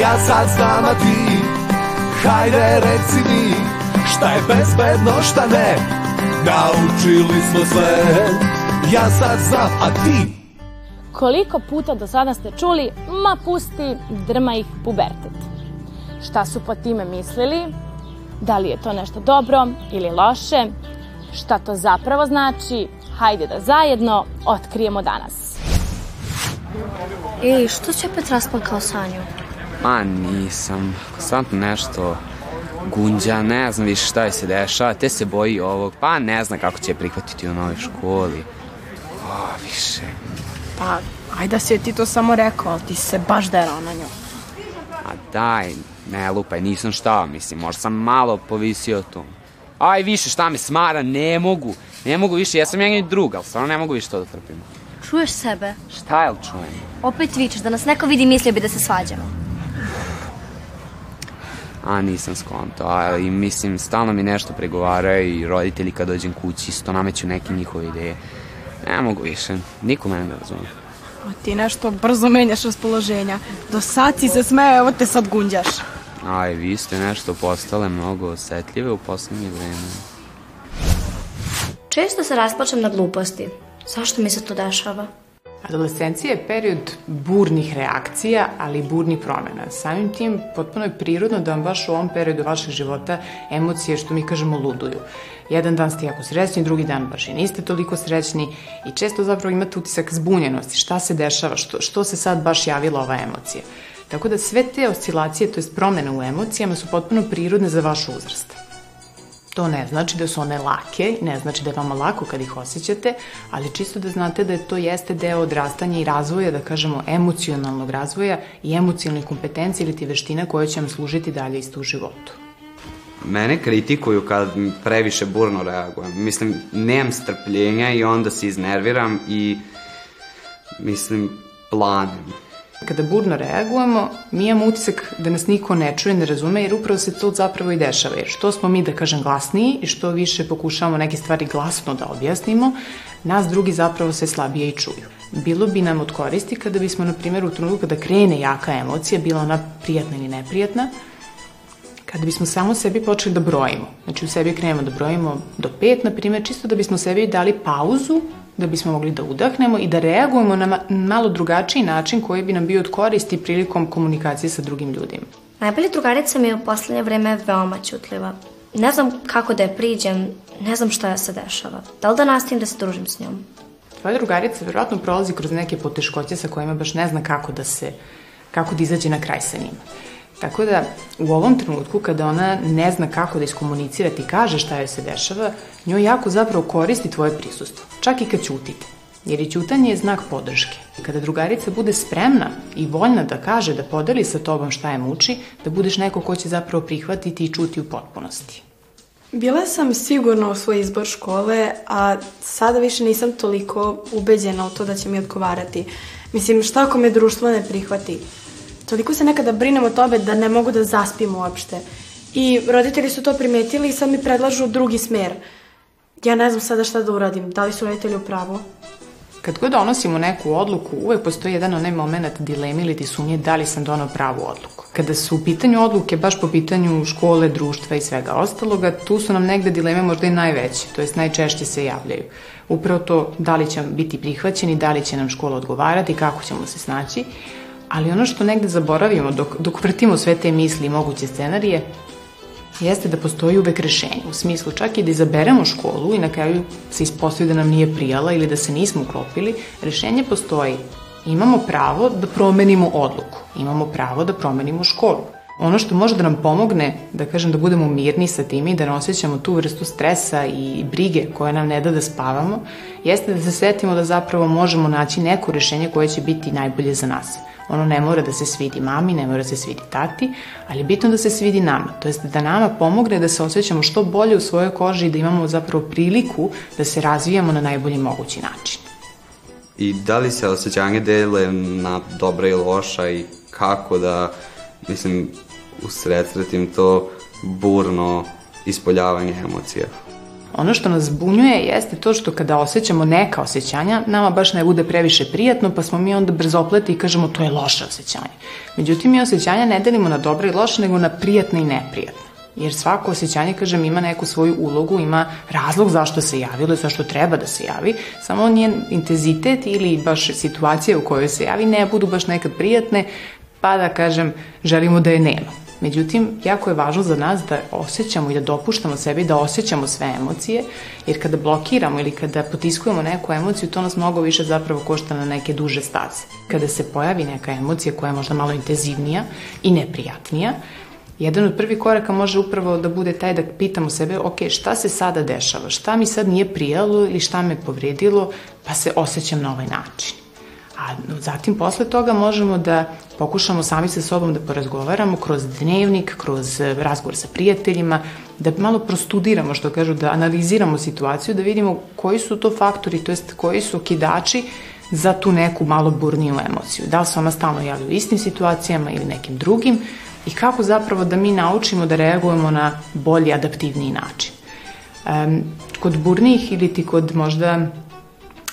Ja sad znam, a ti Hajde reci mi Šta je bezbedno, šta ne Naučili smo sve Ja sad znam, a ti Koliko puta do sada ste čuli, ma pusti, drma ih pubertet. Šta su po time mislili? Da li je to nešto dobro ili loše? Šta to zapravo znači? Hajde da zajedno otkrijemo danas. Ej, što si opet rasplakao Sanju? Ma nisam, sad nešto gunđa, ne znam više šta je se dešava, te se boji ovog, pa ne znam kako će je prihvatiti u novoj školi. O, više. Pa, ajde da si je ti to samo rekao, ali ti se baš derao na nju. A daj, ne lupaj, nisam šta, mislim, možda sam malo povisio to. Aj više, šta me smara, ne mogu, ne mogu više, ja sam jedan drug, ali stvarno ne mogu više to da trpim. Čuješ sebe? Šta je li čujem? Opet vičeš da nas neko vidi i mislio bi da se svađamo. A nisam skonto, ali mislim, stalno mi nešto pregovaraju i roditelji kad dođem kući isto nameću neke njihove ideje. Ne mogu više, niko mene ne razume. A ti nešto brzo menjaš raspoloženja. Do sad si se smeo, evo te sad gunđaš. Aj, vi ste nešto postale mnogo osetljive u poslednje vreme. Često se rasplačem na gluposti. Zašto mi se to dešava? Adolescencija je period burnih reakcija, ali i burnih promena. Samim tim, potpuno je prirodno da vam baš u ovom periodu vašeg života emocije, što mi kažemo, luduju. Jedan dan ste jako srećni, drugi dan baš i niste toliko srećni i često zapravo imate utisak zbunjenosti. Šta se dešava? Što, što se sad baš javila ova emocija? Tako da sve te oscilacije, to je promene u emocijama, su potpuno prirodne za vaš uzrast. To ne znači da su one lake, ne znači da je vama lako kad ih osjećate, ali čisto da znate da to jeste deo odrastanja i razvoja, da kažemo, emocionalnog razvoja i emocionalnih kompetencija ili ti veština koje će vam služiti dalje isto u životu. Mene kritikuju kad previše burno reagujem. Mislim, nemam strpljenja i onda se iznerviram i mislim, planem. Kada burno reagujemo, mi imamo utisak da nas niko ne čuje, ne razume, jer upravo se to zapravo i dešava. Jer što smo mi, da kažem, glasniji i što više pokušavamo neke stvari glasno da objasnimo, nas drugi zapravo sve slabije i čuju. Bilo bi nam od koristi kada bismo, na primjer, u trenutku kada krene jaka emocija, bila ona prijatna ili neprijatna, kada bismo samo sebi počeli da brojimo. Znači u sebi krenemo da brojimo do pet, na primjer, čisto da bismo sebi dali pauzu da bismo mogli da udahnemo i da reagujemo na malo drugačiji način koji bi nam bio od koristi prilikom komunikacije sa drugim ljudima. Najbolja drugarica mi je u poslednje vreme veoma ćutljiva. Ne znam kako da je priđem, ne znam šta se dešava. Da li da nastavim da se družim s njom? Tvoja drugarica verovatno prolazi kroz neke poteškoće sa kojima baš ne zna kako da se, kako da izađe na kraj sa njima. Tako da u ovom trenutku kada ona ne zna kako da iskomunicira ti kaže šta joj se dešava, njoj jako zapravo koristi tvoje prisustvo, čak i kad ćutite. Jer i ćutanje je znak podrške. Kada drugarica bude spremna i voljna da kaže, da podeli sa tobom šta je muči, da budeš neko ko će zapravo prihvatiti i čuti u potpunosti. Bila sam sigurna u svoj izbor škole, a sada više nisam toliko ubeđena u to da će mi odgovarati. Mislim, šta ako me društvo ne prihvati? Toliko se nekada brinem o tobe da ne mogu da zaspim uopšte. I roditelji su to primetili i sad mi predlažu drugi smer. Ja ne znam sada šta da uradim. Da li su roditelji u pravu? Kad god donosimo neku odluku, uvek postoji jedan onaj moment dileme ili ti sumnje da li sam donao pravu odluku. Kada su u pitanju odluke, baš po pitanju škole, društva i svega ostaloga, tu su nam negde dileme možda i najveće, to jest najčešće se javljaju. Upravo to da li će biti prihvaćeni, da li će nam škola odgovarati, kako ćemo se snaći, ali ono što negde zaboravimo dok, dok vrtimo sve te misli i moguće scenarije, jeste da postoji uvek rešenje. U smislu čak i da izaberemo školu i na kraju se ispostavi da nam nije prijala ili da se nismo uklopili, rešenje postoji. Imamo pravo da promenimo odluku. Imamo pravo da promenimo školu. Ono što može da nam pomogne, da kažem, da budemo mirni sa tim i da ne osjećamo tu vrstu stresa i brige koja nam ne da da spavamo, jeste da se setimo da zapravo možemo naći neko rešenje koje će biti najbolje za nas. Ono ne mora da se svidi mami, ne mora da se svidi tati, ali je bitno da se svidi nama. To jest da nama pomogne da se osjećamo što bolje u svojoj koži i da imamo zapravo priliku da se razvijamo na najbolji mogući način. I da li se osjećanje dele na dobra i loša i kako da, mislim, usredsretim to burno ispoljavanje emocija? Ono što nas zbunjuje jeste to što kada osjećamo neka osjećanja, nama baš ne bude previše prijatno, pa smo mi onda brzopleti i kažemo to je loše osjećanje. Međutim, mi osjećanja ne delimo na dobre i loše, nego na prijatne i neprijatne. Jer svako osjećanje, kažem, ima neku svoju ulogu, ima razlog zašto se javilo i zašto treba da se javi, samo njen intenzitet ili baš situacija u kojoj se javi ne budu baš nekad prijatne, pa da kažem, želimo da je nema. Međutim, jako je važno za nas da osjećamo i da dopuštamo sebi da osjećamo sve emocije, jer kada blokiramo ili kada potiskujemo neku emociju, to nas mnogo više zapravo košta na neke duže staze. Kada se pojavi neka emocija koja je možda malo intenzivnija i neprijatnija, Jedan od prvih koraka može upravo da bude taj da pitamo sebe, ok, šta se sada dešava, šta mi sad nije prijalo ili šta me povredilo, pa se osjećam na ovaj način. A zatim posle toga možemo da pokušamo sami sa sobom da porazgovaramo kroz dnevnik, kroz e, razgovor sa prijateljima, da malo prostudiramo, što kažu, da analiziramo situaciju, da vidimo koji su to faktori, to jest koji su kidači za tu neku malo burniju emociju. Da li se ona stalno javlja u istim situacijama ili nekim drugim i kako zapravo da mi naučimo da reagujemo na bolji, adaptivniji način. Um, kod burnijih ili ti kod možda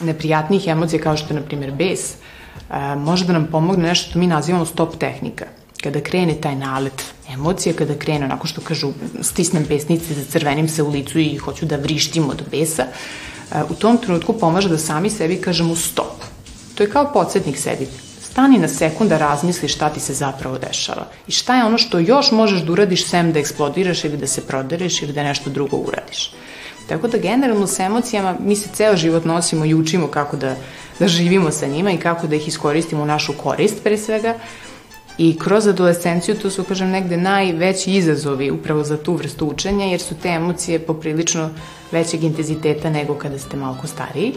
neprijatnih emocija kao što je, na primjer, bes, e, može da nam pomogne nešto što mi nazivamo stop tehnika. Kada krene taj nalet emocija, kada krene onako što kažu stisnem besnice, crvenim se u licu i hoću da vrištim od besa, e, u tom trenutku pomaže da sami sebi kažemo stop. To je kao podsjetnik sebi. Stani na sekund da razmisli šta ti se zapravo dešava i šta je ono što još možeš da uradiš sem da eksplodiraš ili da se prodereš ili da nešto drugo uradiš. Tako da generalno sa emocijama mi se ceo život nosimo i učimo kako da, da živimo sa njima i kako da ih iskoristimo u našu korist pre svega. I kroz adolescenciju to su, kažem, negde najveći izazovi upravo za tu vrstu učenja, jer su te emocije poprilično većeg intenziteta nego kada ste malko stariji.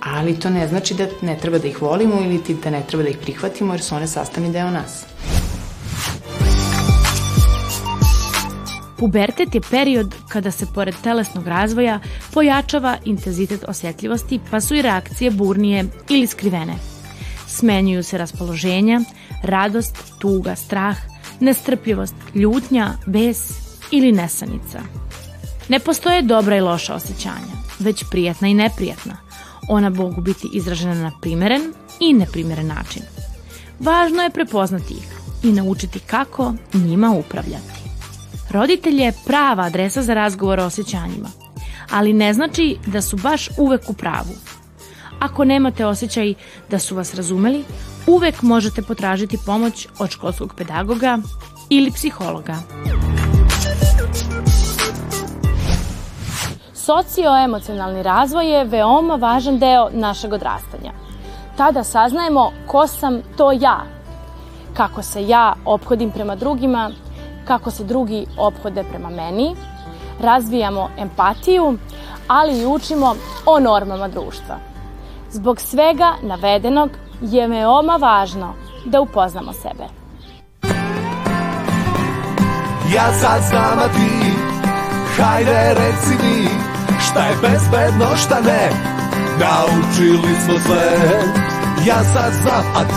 Ali to ne znači da ne treba da ih volimo ili da ne treba da ih prihvatimo, jer su one sastavni deo nas. Pubertet je period kada se pored telesnog razvoja pojačava intenzitet osjetljivosti pa su i reakcije burnije ili skrivene. Smenjuju se raspoloženja, radost, tuga, strah, nestrpljivost, ljutnja, bes ili nesanica. Ne postoje dobra i loša osjećanja, već prijatna i neprijatna. Ona mogu biti izražena na primeren i neprimeren način. Važno je prepoznati ih i naučiti kako njima upravljati. Roditelj je prava adresa za razgovor o osjećanjima, ali ne znači da su baš uvek u pravu. Ako nemate osjećaj da su vas razumeli, uvek možete potražiti pomoć od školskog pedagoga ili psihologa. Socioemocionalni razvoj je veoma važan deo našeg odrastanja. Tada saznajemo ko sam to ja, kako se ja ophodim prema drugima kako se drugi ophode prema meni, razvijamo empatiju, ali i učimo o normama društva. Zbog svega navedenog je veoma važno da upoznamo sebe. Ja sad znam, a ti, hajde reci mi, šta je bezbedno, šta ne, naučili smo sve. Ja sad znam, a ti,